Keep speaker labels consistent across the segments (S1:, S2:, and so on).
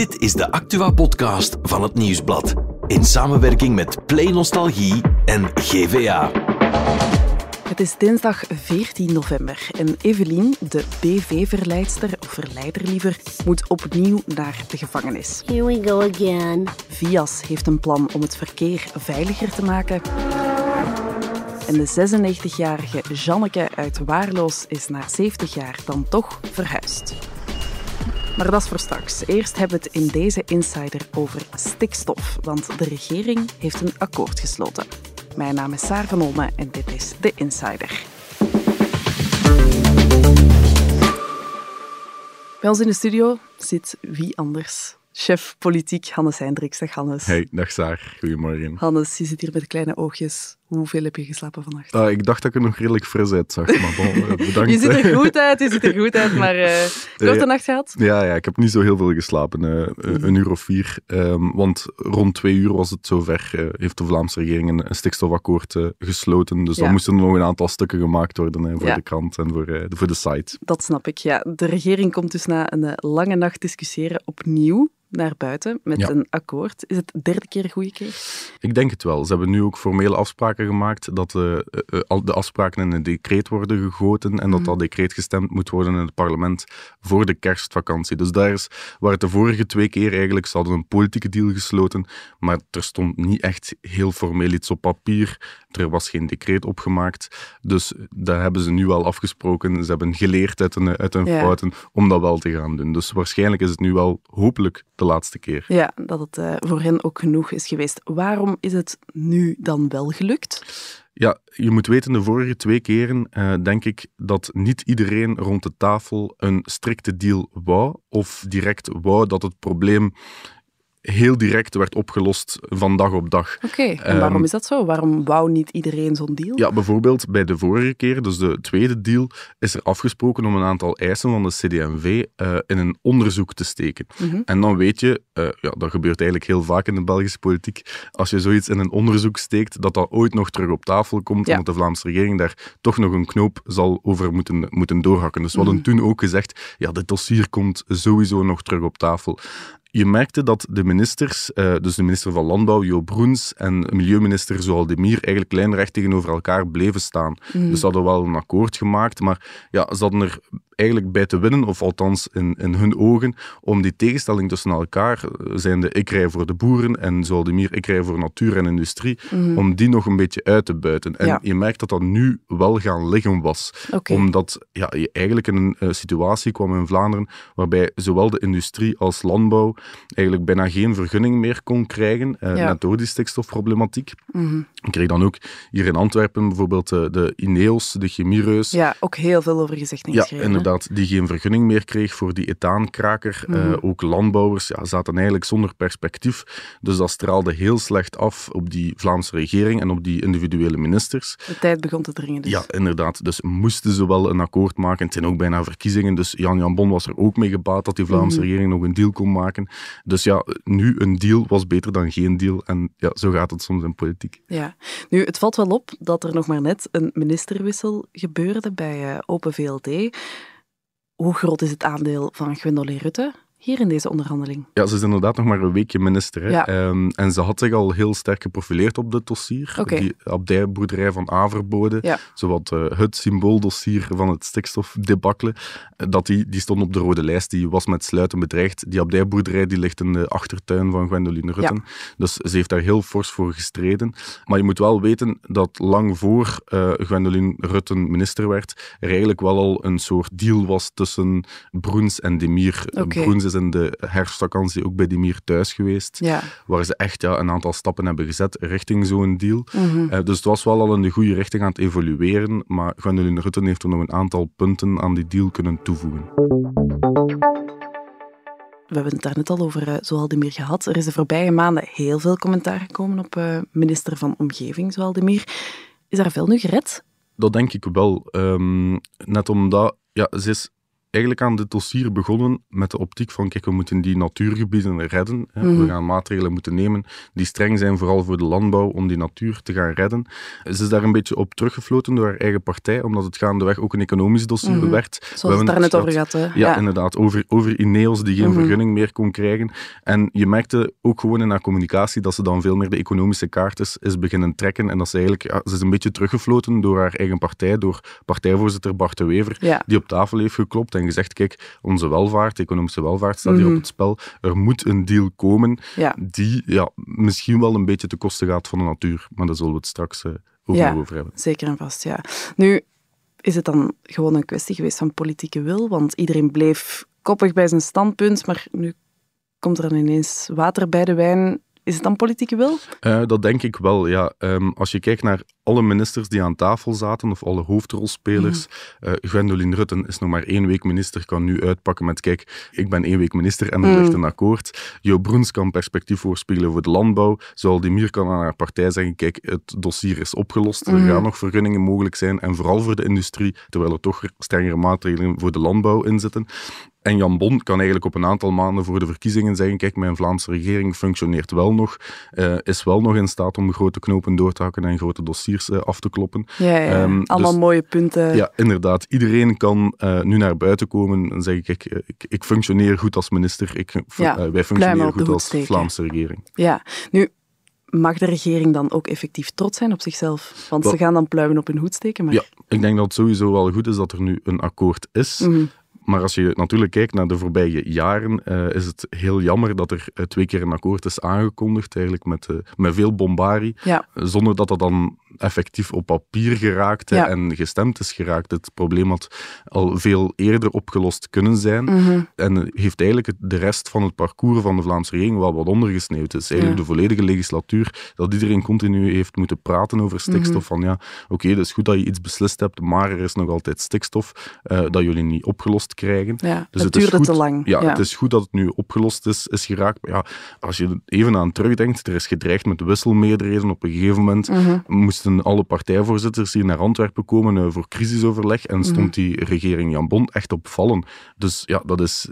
S1: Dit is de Actua-podcast van het Nieuwsblad. In samenwerking met Play Nostalgie en GVA.
S2: Het is dinsdag 14 november en Evelien, de BV-verleidster, of verleider liever, moet opnieuw naar de gevangenis.
S3: Here we go again.
S2: Vias heeft een plan om het verkeer veiliger te maken. En de 96-jarige Janneke uit Waarloos is na 70 jaar dan toch verhuisd. Maar dat is voor straks. Eerst hebben we het in deze Insider over stikstof, want de regering heeft een akkoord gesloten. Mijn naam is Saar van Olme en dit is de Insider. Bij ons in de studio zit wie anders? Chef politiek Hannes Hendricks. Dag Hannes.
S4: Hey, dag Saar. Goedemorgen.
S2: Hannes, je zit hier met kleine oogjes. Hoeveel heb je geslapen vannacht?
S4: Uh, ik dacht dat ik er nog redelijk fris uitzag, maar bon, eh, bedankt.
S2: je ziet er goed uit, je ziet er goed uit, maar uh, korte nacht gehad?
S4: Ja, ja, ik heb niet zo heel veel geslapen, uh, een uur of vier. Um, want rond twee uur was het zover, heeft de Vlaamse regering een, een stikstofakkoord gesloten. Dus ja. dan moesten er nog een aantal stukken gemaakt worden voor ja. de krant en voor, voor de site.
S2: Dat snap ik, ja. De regering komt dus na een lange nacht discussiëren opnieuw naar buiten met ja. een akkoord. Is het de derde keer een goede keer?
S4: Ik denk het wel. Ze hebben nu ook formele afspraken gemaakt dat de, uh, de afspraken in een decreet worden gegoten en dat mm. dat decreet gestemd moet worden in het parlement voor de kerstvakantie. Dus daar is waar het de vorige twee keer eigenlijk, ze hadden een politieke deal gesloten, maar er stond niet echt heel formeel iets op papier. Er was geen decreet opgemaakt. Dus dat hebben ze nu al afgesproken. Ze hebben geleerd uit hun, uit hun ja. fouten om dat wel te gaan doen. Dus waarschijnlijk is het nu wel hopelijk de laatste keer.
S2: Ja, dat het uh, voor hen ook genoeg is geweest. Waarom is het nu dan wel gelukt?
S4: Ja, je moet weten, de vorige twee keren uh, denk ik dat niet iedereen rond de tafel een strikte deal wou of direct wou dat het probleem heel direct werd opgelost van dag op dag.
S2: Oké, okay, en waarom um, is dat zo? Waarom wou niet iedereen zo'n deal?
S4: Ja, bijvoorbeeld bij de vorige keer, dus de tweede deal, is er afgesproken om een aantal eisen van de CD&V uh, in een onderzoek te steken. Mm -hmm. En dan weet je, uh, ja, dat gebeurt eigenlijk heel vaak in de Belgische politiek, als je zoiets in een onderzoek steekt, dat dat ooit nog terug op tafel komt ja. en dat de Vlaamse regering daar toch nog een knoop zal over moeten, moeten doorhakken. Dus we hadden mm -hmm. toen ook gezegd, ja, dit dossier komt sowieso nog terug op tafel je merkte dat de ministers, uh, dus de minister van Landbouw, Jo Broens, en milieuminister Zoal de Mier, eigenlijk lijnrecht tegenover elkaar bleven staan. Mm. Dus ze hadden wel een akkoord gemaakt, maar ja, ze hadden er eigenlijk bij te winnen, of althans in, in hun ogen, om die tegenstelling tussen elkaar, zijnde ik rij voor de boeren en Zoal de Mier, ik rij voor natuur en industrie, mm. om die nog een beetje uit te buiten. En ja. je merkt dat dat nu wel gaan liggen was.
S2: Okay.
S4: Omdat ja, je eigenlijk in een uh, situatie kwam in Vlaanderen waarbij zowel de industrie als landbouw eigenlijk bijna geen vergunning meer kon krijgen, uh, ja. net door die stikstofproblematiek.
S2: Mm -hmm.
S4: Ik kreeg dan ook hier in Antwerpen bijvoorbeeld uh, de Ineos, de chemiereus.
S2: Ja, ook heel veel over gezegd en
S4: ja,
S2: geschreven.
S4: inderdaad, die geen vergunning meer kreeg voor die ethaankraker. Mm -hmm. uh, ook landbouwers ja, zaten eigenlijk zonder perspectief. Dus dat straalde heel slecht af op die Vlaamse regering en op die individuele ministers.
S2: De tijd begon te dringen dus.
S4: Ja, inderdaad. Dus moesten ze wel een akkoord maken. Het zijn ook bijna verkiezingen, dus Jan Jan Bon was er ook mee gebaat dat die Vlaamse mm -hmm. regering nog een deal kon maken. Dus ja, nu een deal was beter dan geen deal. En ja, zo gaat het soms in politiek.
S2: Ja, nu, het valt wel op dat er nog maar net een ministerwissel gebeurde bij uh, Open VLD. Hoe groot is het aandeel van Gwendoline Rutte hier in deze onderhandeling?
S4: Ja, ze is inderdaad nog maar een weekje minister. Hè?
S2: Ja.
S4: Um, en ze had zich al heel sterk geprofileerd op dit dossier.
S2: Okay.
S4: Die abdijboerderij van Averbode,
S2: ja.
S4: zowat uh, het symbooldossier van het stikstofdebakkelen. Dat die, die stond op de rode lijst, die was met sluiten bedreigd. Die abdijboerderij die ligt in de achtertuin van Gwendoline Rutten.
S2: Ja.
S4: Dus ze heeft daar heel fors voor gestreden. Maar je moet wel weten dat lang voor uh, Gwendoline Rutten minister werd, er eigenlijk wel al een soort deal was tussen Broens en Demir.
S2: Okay.
S4: Broens is in de herfstvakantie ook bij die Mier thuis geweest.
S2: Ja.
S4: Waar ze echt ja, een aantal stappen hebben gezet richting zo'n deal.
S2: Mm -hmm.
S4: uh, dus het was wel al in de goede richting aan het evolueren. Maar Gwendoline Rutten heeft er nog een aantal punten aan die deal kunnen toevoegen.
S2: We hebben het daar net al over uh, Zoaldemir gehad. Er is de voorbije maanden heel veel commentaar gekomen op uh, minister van Omgeving, Zoaldemir. Is daar veel nu gered?
S4: Dat denk ik wel. Um, net omdat ja, ze is eigenlijk aan dit dossier begonnen met de optiek van, kijk, we moeten die natuurgebieden redden. Hè.
S2: Mhm.
S4: We gaan maatregelen moeten nemen die streng zijn, vooral voor de landbouw, om die natuur te gaan redden. Ze is daar een beetje op teruggefloten door haar eigen partij, omdat het gaandeweg ook een economisch dossier
S2: Mhm.
S4: werd.
S2: Zoals we het daar net over gehad. Hè?
S4: Ja, inderdaad. Over, over Ineos die geen
S2: Mhm.
S4: vergunning meer kon krijgen. En je merkte ook gewoon in haar communicatie dat ze dan veel meer de economische kaart is, is beginnen trekken. En dat ze eigenlijk, ja, ze is een beetje teruggefloten door haar eigen partij, door partijvoorzitter Bart de Wever,
S2: Ja.
S4: die op tafel heeft geklopt en gezegd, kijk, onze welvaart, economische welvaart staat hier
S2: Mhm.
S4: op het spel. Er moet een deal komen
S2: Ja.
S4: die ja, misschien wel een beetje te kosten gaat van de natuur. Maar daar zullen we het straks eh, ook
S2: Ja.
S4: over hebben.
S2: Zeker en vast, ja. Nu, is het dan gewoon een kwestie geweest van politieke wil? Want iedereen bleef koppig bij zijn standpunt, maar nu komt er dan ineens water bij de wijn. Is het dan politieke wil?
S4: Eh, dat denk ik wel, ja. Ehm, als je kijkt naar alle ministers die aan tafel zaten, of alle hoofdrolspelers,
S2: Mhm.
S4: eh Gwendoline Rutten is nog maar één week minister, kan nu uitpakken met, kijk, ik ben één week minister en er
S2: Mhm.
S4: ligt een akkoord. Jo Broens kan perspectief voorspiegelen voor de landbouw. Zoaldimir kan aan haar partij zeggen, kijk, het dossier is opgelost, er
S2: Mhm.
S4: gaan nog vergunningen mogelijk zijn, en vooral voor de industrie, terwijl er toch strengere maatregelen voor de landbouw in zitten. En Jan Bon kan eigenlijk op een aantal maanden voor de verkiezingen zeggen: Kijk, mijn Vlaamse regering functioneert wel nog, eh, is wel nog in staat om grote knopen door te hakken en grote dossiers eh, af te kloppen.
S2: Ja, ja.
S4: Ehm,
S2: allemaal
S4: dus-
S2: mooie punten.
S4: Ja, inderdaad. Iedereen kan eh, nu naar buiten komen en zeggen: Kijk, ik, ik functioneer goed als minister, ik,
S2: Ja,
S4: wij functioneren goed als
S2: steken.
S4: Vlaamse regering.
S2: Ja. Nu, mag de regering dan ook effectief trots zijn op zichzelf? Want ze gaan dan pluimen op hun hoed steken, maar...
S4: Ja, ik denk dat het sowieso wel goed is dat er nu een akkoord is.
S2: Mhm.
S4: Maar als je natuurlijk kijkt naar de voorbije jaren, eh, is het heel jammer dat er eh, twee keer een akkoord is aangekondigd, eigenlijk met, eh, met veel bombarie,
S2: Ja.
S4: zonder dat dat dan effectief op papier geraakte
S2: Ja.
S4: en gestemd is geraakt. Het probleem had al veel eerder opgelost kunnen zijn
S2: Mhm.
S4: en heeft eigenlijk de rest van het parcours van de Vlaamse regering wel wat ondergesneeuwd. Het is eigenlijk
S2: Ja.
S4: de volledige legislatuur dat iedereen continu heeft moeten praten over stikstof.
S2: Mhm.
S4: Van ja, oké, het is goed dat je iets beslist hebt, maar er is nog altijd stikstof dat jullie niet opgelost krijgen.
S2: Ja,
S4: Dus
S2: het duurde
S4: goed-
S2: te lang.
S4: Ja, het is goed dat het nu opgelost is, is geraakt. Maar ja, als je even aan terugdenkt, er is gedreigd met wisselmeerderheden. Op een gegeven moment
S2: Mhm.
S4: moesten alle partijvoorzitters hier naar Antwerpen komen eh, voor crisisoverleg en stond
S2: Mhm.
S4: die regering Jan Bon echt op vallen. Dus ja, dat is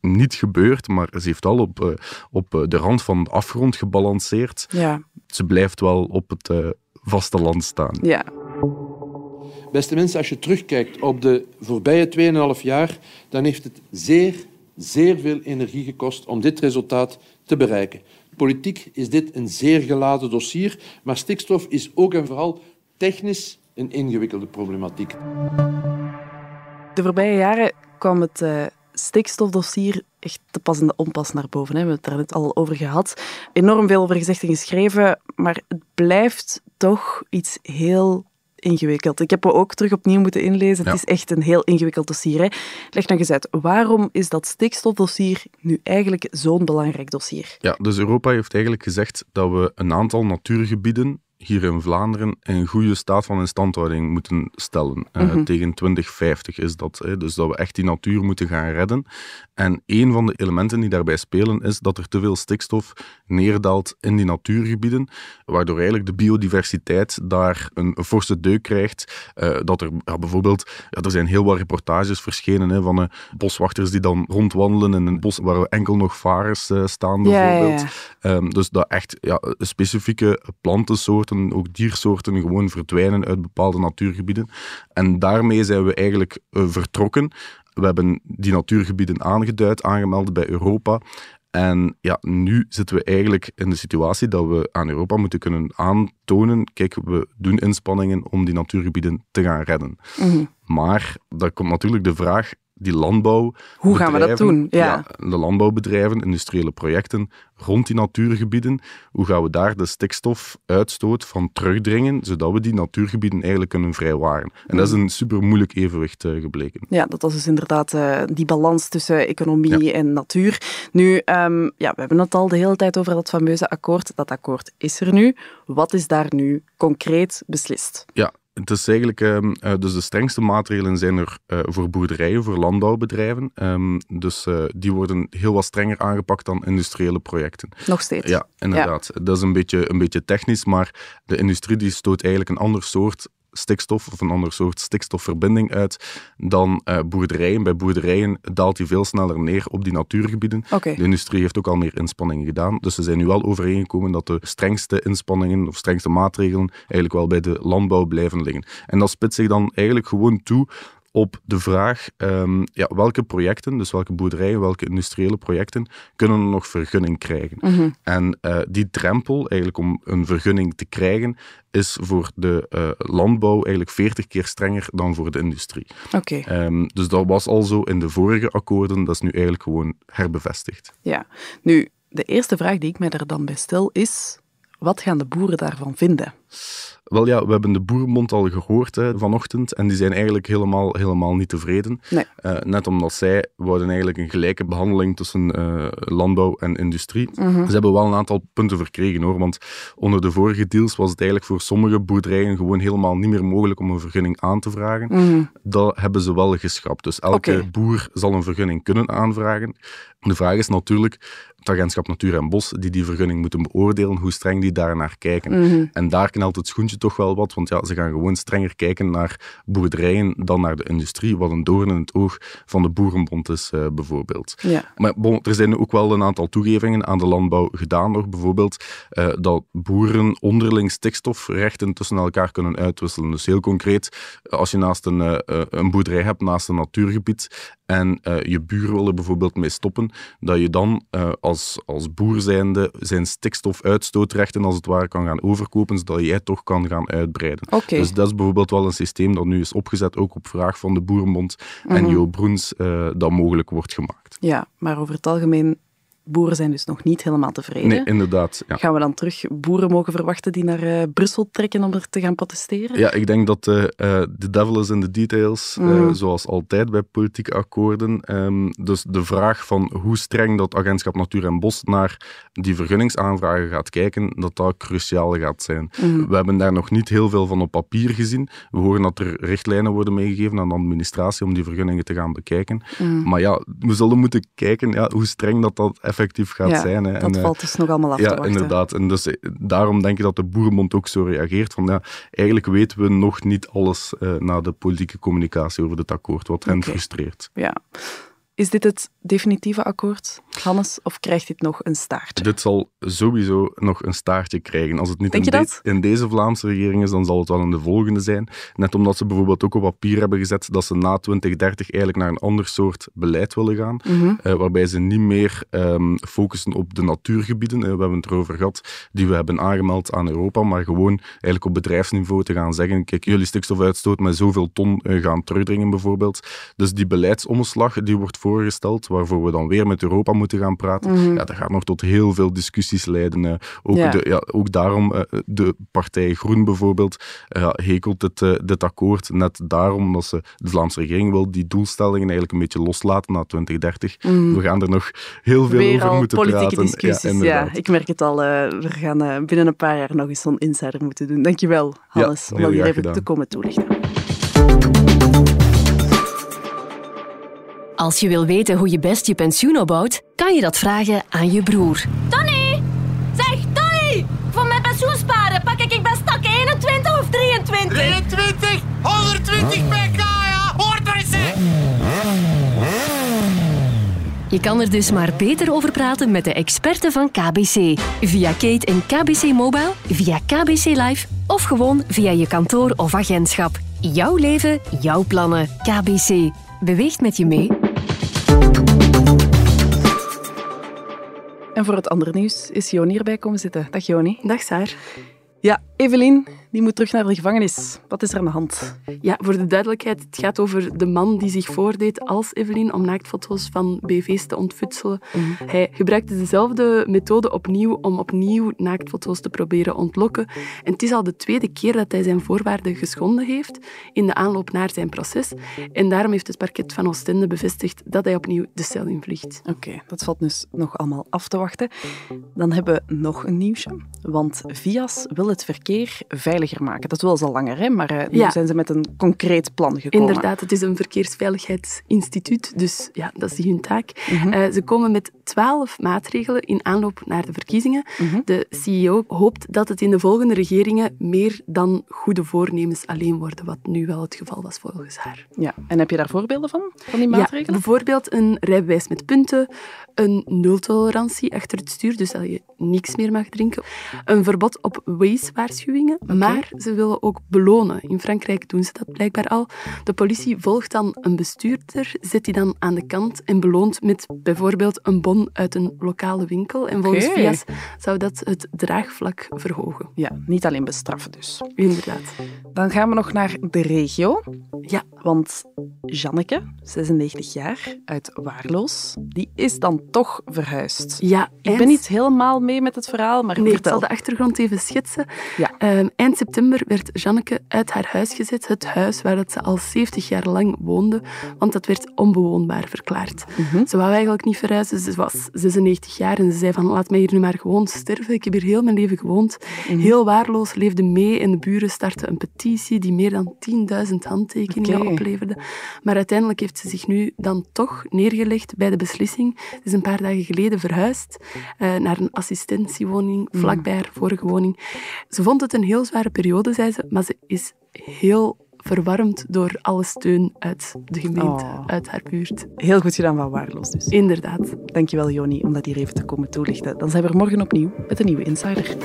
S4: niet gebeurd, maar ze heeft al op, eh, op eh, de rand van de afgrond gebalanceerd.
S2: Ja,
S4: Ze blijft wel op het eh, vasteland staan.
S2: ja.
S3: Beste mensen, als je terugkijkt op de voorbije 2,5 jaar, dan heeft het zeer, zeer veel energie gekost om dit resultaat te bereiken. Politiek is dit een zeer geladen dossier, maar stikstof is ook en vooral technisch een ingewikkelde problematiek.
S2: De voorbije jaren kwam het eh, stikstofdossier echt te pas en de onpas naar boven. Hè. We hebben het daar net al over gehad. Enorm veel over gezegd en geschreven, maar het blijft toch iets heel ingewikkeld. Ik heb me ook terug opnieuw moeten inlezen.
S4: Ja.
S2: Het is echt een heel ingewikkeld dossier. Hè. Leg nog eens uit, waarom is dat stikstofdossier nu eigenlijk zo'n belangrijk dossier?
S4: Ja, dus Europa heeft eigenlijk gezegd dat we een aantal natuurgebieden hier in Vlaanderen in goede staat van instandhouding moeten stellen. Eh,
S2: Mhm.
S4: tegen 2050 is dat. Hè. Dus dat we echt die natuur moeten gaan redden. En een van de elementen die daarbij spelen is dat er te veel stikstof neerdaalt in die natuurgebieden, waardoor eigenlijk de biodiversiteit daar een, een forse deuk krijgt. Eh, dat er ja, bijvoorbeeld, ja, er zijn heel wat reportages verschenen hè, van eh, boswachters die dan rondwandelen in een bos waar enkel nog varens staan, bijvoorbeeld.
S2: ja.
S4: Ehm, dus dat echt ja, specifieke plantensoorten, ook diersoorten, gewoon verdwijnen uit bepaalde natuurgebieden. En daarmee zijn we eigenlijk eh, vertrokken. We hebben die natuurgebieden aangeduid, aangemeld bij Europa. En ja, nu zitten we eigenlijk in de situatie dat we aan Europa moeten kunnen aantonen, kijk, we doen inspanningen om die natuurgebieden te gaan redden.
S2: Mhm.
S4: Maar daar komt natuurlijk de vraag, die landbouw...
S2: Hoe gaan we dat doen? Ja.
S4: de landbouwbedrijven, industriële projecten rond die natuurgebieden, hoe gaan we daar de stikstofuitstoot van terugdringen, zodat we die natuurgebieden eigenlijk kunnen vrijwaren? En dat is een super moeilijk evenwicht eh, gebleken.
S2: Ja, dat was dus inderdaad eh, die balans tussen economie en natuur. Nu, ehm, ja, we hebben het al de hele tijd over dat fameuze akkoord. Dat akkoord is er nu. Wat is daar nu concreet beslist?
S4: Ja, het is eigenlijk, ehm, eh, dus de strengste maatregelen zijn er eh, voor boerderijen, voor landbouwbedrijven. Ehm, dus eh, die worden heel wat strenger aangepakt dan industriële projecten.
S2: Nog steeds.
S4: Ja, inderdaad. Dat is een beetje, een beetje technisch, maar de industrie die stoot eigenlijk een ander soort stikstof of een ander soort stikstofverbinding uit dan uh, boerderijen. Bij boerderijen daalt die veel sneller neer op die natuurgebieden.
S2: Okay.
S4: De industrie heeft ook al meer inspanningen gedaan. Dus ze zijn nu wel overeengekomen dat de strengste inspanningen of strengste maatregelen eigenlijk wel bij de landbouw blijven liggen. En dat spitst zich dan eigenlijk gewoon toe op de vraag um, ja, welke projecten, dus welke boerderijen, welke industriële projecten, kunnen nog vergunning krijgen.
S2: Mm
S4: En uh, die drempel, eigenlijk om een vergunning te krijgen, is voor de uh, landbouw eigenlijk 40 keer strenger dan voor de industrie.
S2: Oké. Okay.
S4: Um, dus dat was al zo in de vorige akkoorden, dat is nu eigenlijk gewoon herbevestigd.
S2: Ja, nu, de eerste vraag die ik mij daar dan bij stel is, wat gaan de boeren daarvan vinden?
S4: Wel ja, we hebben de Boerenbond al gehoord hè, vanochtend en die zijn eigenlijk helemaal, helemaal niet tevreden.
S2: Nee.
S4: Uh, net omdat zij wouden eigenlijk een gelijke behandeling tussen uh, landbouw en industrie.
S2: Mm -hmm.
S4: Ze hebben wel een aantal punten verkregen hoor, want onder de vorige deals was het eigenlijk voor sommige boerderijen gewoon helemaal niet meer mogelijk om een vergunning aan te vragen.
S2: Mm -hmm.
S4: Dat hebben ze wel geschrapt. Dus elke
S2: okay.
S4: boer zal een vergunning kunnen aanvragen. De vraag is natuurlijk, het agentschap Natuur en Bos, die die vergunning moeten beoordelen, hoe streng die daar naar kijken.
S2: Mm -hmm.
S4: En daar knelt het schoentje toch wel wat, want ja, ze gaan gewoon strenger kijken naar boerderijen dan naar de industrie, wat een doorn in het oog van de Boerenbond is, uh, bijvoorbeeld.
S2: Ja.
S4: Maar bon, er zijn ook wel een aantal toegevingen aan de landbouw gedaan nog, bijvoorbeeld uh, dat boeren onderling stikstofrechten tussen elkaar kunnen uitwisselen. Dus heel concreet, als je naast een, uh, een boerderij hebt, naast een natuurgebied, en je buur wil er bijvoorbeeld mee stoppen, dat je dan uh, als, als boer zijnde zijn stikstofuitstootrechten als het ware kan gaan overkopen, zodat jij toch kan gaan uitbreiden.
S2: Okay.
S4: Dus dat is bijvoorbeeld wel een systeem dat nu is opgezet, ook op vraag van de Boerenbond
S2: mm -hmm.
S4: en Jo Broens, uh, dat mogelijk wordt gemaakt.
S2: Ja, maar over het algemeen boeren zijn dus nog niet helemaal tevreden.
S4: Nee, inderdaad. Ja.
S2: Gaan we dan terug boeren mogen verwachten die naar uh, Brussel trekken om er te gaan protesteren?
S4: Ja, ik denk dat de uh, uh, devil is in the details,
S2: Mm.
S4: zoals altijd bij politieke akkoorden. Um, dus de vraag van hoe streng dat agentschap Natuur en Bos naar die vergunningsaanvragen gaat kijken, dat dat cruciaal gaat zijn.
S2: Mm.
S4: We hebben daar nog niet heel veel van op papier gezien. We horen dat er richtlijnen worden meegegeven aan de administratie om die vergunningen te gaan bekijken.
S2: Mm.
S4: Maar ja, we zullen moeten kijken ja, hoe streng dat dat effectief gaat
S2: ja,
S4: zijn. Hè.
S2: Dat
S4: en,
S2: valt dus nog allemaal af
S4: ja,
S2: te wachten.
S4: inderdaad. En dus daarom denk ik dat de Boerenbond ook zo reageert. Van, ja, eigenlijk weten we nog niet alles uh, na de politieke communicatie over dit akkoord, wat hen
S2: okay.
S4: frustreert.
S2: Ja. Is dit het definitieve akkoord, Hannes, of krijgt dit nog een staartje?
S4: Dit zal sowieso nog een staartje krijgen. Als het niet in? De, in deze Vlaamse regering is, dan zal het wel in de volgende zijn. Net omdat ze bijvoorbeeld ook op papier hebben gezet dat ze na 2030 eigenlijk naar een ander soort beleid willen gaan,
S2: mm -hmm.
S4: uh, waarbij ze niet meer um, focussen op de natuurgebieden, uh, we hebben het erover gehad, die we hebben aangemeld aan Europa, maar gewoon eigenlijk op bedrijfsniveau te gaan zeggen, kijk, jullie stikstofuitstoot met zoveel ton uh, gaan terugdringen bijvoorbeeld. Dus die beleidsomslag die wordt voorgesteld, waarvoor we dan weer met Europa moeten gaan praten.
S2: Mm -hmm.
S4: Ja, dat gaat nog tot heel veel discussies leiden. Uh, ook,
S2: ja.
S4: De, ja, ook daarom, uh, de partij Groen bijvoorbeeld, uh, hekelt dit, dit akkoord net daarom dat ze, de Vlaamse regering wil die doelstellingen eigenlijk een beetje loslaten na 2030.
S2: Mm -hmm.
S4: We gaan er nog heel veel
S2: weer
S4: over moeten
S2: politieke
S4: praten.
S2: discussies, ja, ja, ik merk het al. we gaan binnen een paar jaar nog eens zo'n insider moeten doen. Dankjewel, Hannes, om dat hier even te komen toelichten.
S5: Als je wil weten hoe je best je pensioen opbouwt, kan je dat vragen aan je broer.
S6: Tony! Zeg, Tony! Voor mijn pensioen sparen pak ik best stak 21 of 23?
S7: 23! 120 pk, ja! Hoort er eens
S5: Je kan er dus maar beter over praten met de experten van KBC. Via Kate en KBC Mobile, via KBC Live of gewoon via je kantoor of agentschap. Jouw leven, jouw plannen. KBC. Beweegt met je mee.
S2: En voor het andere nieuws is Joni erbij komen zitten. Dag Joni.
S8: Dag Saar.
S2: Ja, Evelien, die moet terug naar de gevangenis. Wat is er aan de hand?
S8: Ja, voor de duidelijkheid, het gaat over de man die zich voordeed als Evelien om naaktfoto's van BV's te ontfutselen.
S2: Mm.
S8: Hij gebruikte dezelfde methode opnieuw om opnieuw naaktfoto's te proberen ontlokken. En het is al de tweede keer dat hij zijn voorwaarden geschonden heeft in de aanloop naar zijn proces. En daarom heeft het parket van Oostende bevestigd dat hij opnieuw de cel invliegt.
S2: Oké, okay, dat valt dus nog allemaal af te wachten. Dan hebben we nog een nieuwsje. Want Vias wil het verkeer veiliger veiliger maken. Dat willen ze al langer, hè? maar uh, nu
S8: Ja.
S2: zijn ze met een concreet plan gekomen.
S8: Inderdaad, het is een verkeersveiligheidsinstituut, dus ja, dat is hun taak.
S2: Mhm.
S8: Eh, ze komen met twaalf maatregelen in aanloop naar de verkiezingen.
S2: Mhm.
S8: De CEO hoopt dat het in de volgende regeringen meer dan goede voornemens alleen worden, wat nu wel het geval was volgens haar.
S2: Ja. En heb je daar voorbeelden van, van die
S8: Ja,
S2: maatregelen?
S8: bijvoorbeeld een rijbewijs met punten, een nultolerantie achter het stuur, dus dat je niks meer mag drinken, een verbod op Waze-waarschuwingen, maar ze willen ook belonen. In Frankrijk doen ze dat blijkbaar al. De politie volgt dan een bestuurder, zet die dan aan de kant en beloont met bijvoorbeeld een bon uit een lokale winkel. En volgens. VIAS zou dat het draagvlak verhogen.
S2: Ja, niet alleen bestraffen dus.
S8: Inderdaad.
S2: Dan gaan we nog naar de regio.
S8: Ja,
S2: Want Janneke, 96 jaar, uit Waarloos, die is dan toch verhuisd.
S8: ja
S2: Ik ben niet helemaal mee met het verhaal, maar
S8: Nee, ik zal de achtergrond even schetsen.
S2: Ja.
S8: Ehm, eind september werd Janneke uit haar huis gezet, het huis waar dat ze al 70 jaar lang woonde, want dat werd onbewoonbaar verklaard.
S2: Mhm.
S8: Ze wou eigenlijk niet verhuizen, ze was 96 jaar en ze zei van laat mij hier nu maar gewoon sterven. Ik heb hier heel mijn leven gewoond.
S2: Mhm.
S8: Heel waarloos, leefde mee en de buren startten een petitie die meer dan 10.000 handtekeningen opleverde. Maar uiteindelijk heeft ze zich nu dan toch neergelegd bij de beslissing. Ze is een paar dagen geleden verhuisd eh, naar een assistentiewoning vlakbij haar vorige woning. Ze vond het een heel periode, zei ze, maar ze is heel verwarmd door alle steun uit de gemeente,
S2: Oh.
S8: uit haar buurt.
S2: Heel goed gedaan van Waarloos dus.
S8: Inderdaad.
S2: Dankjewel Joni om dat hier even te komen toelichten. Dan zijn we er morgen opnieuw met een nieuwe Insider.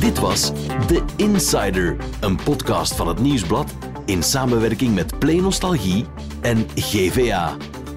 S1: Dit was The Insider, een podcast van het Nieuwsblad in samenwerking met Play Nostalgie en GVA.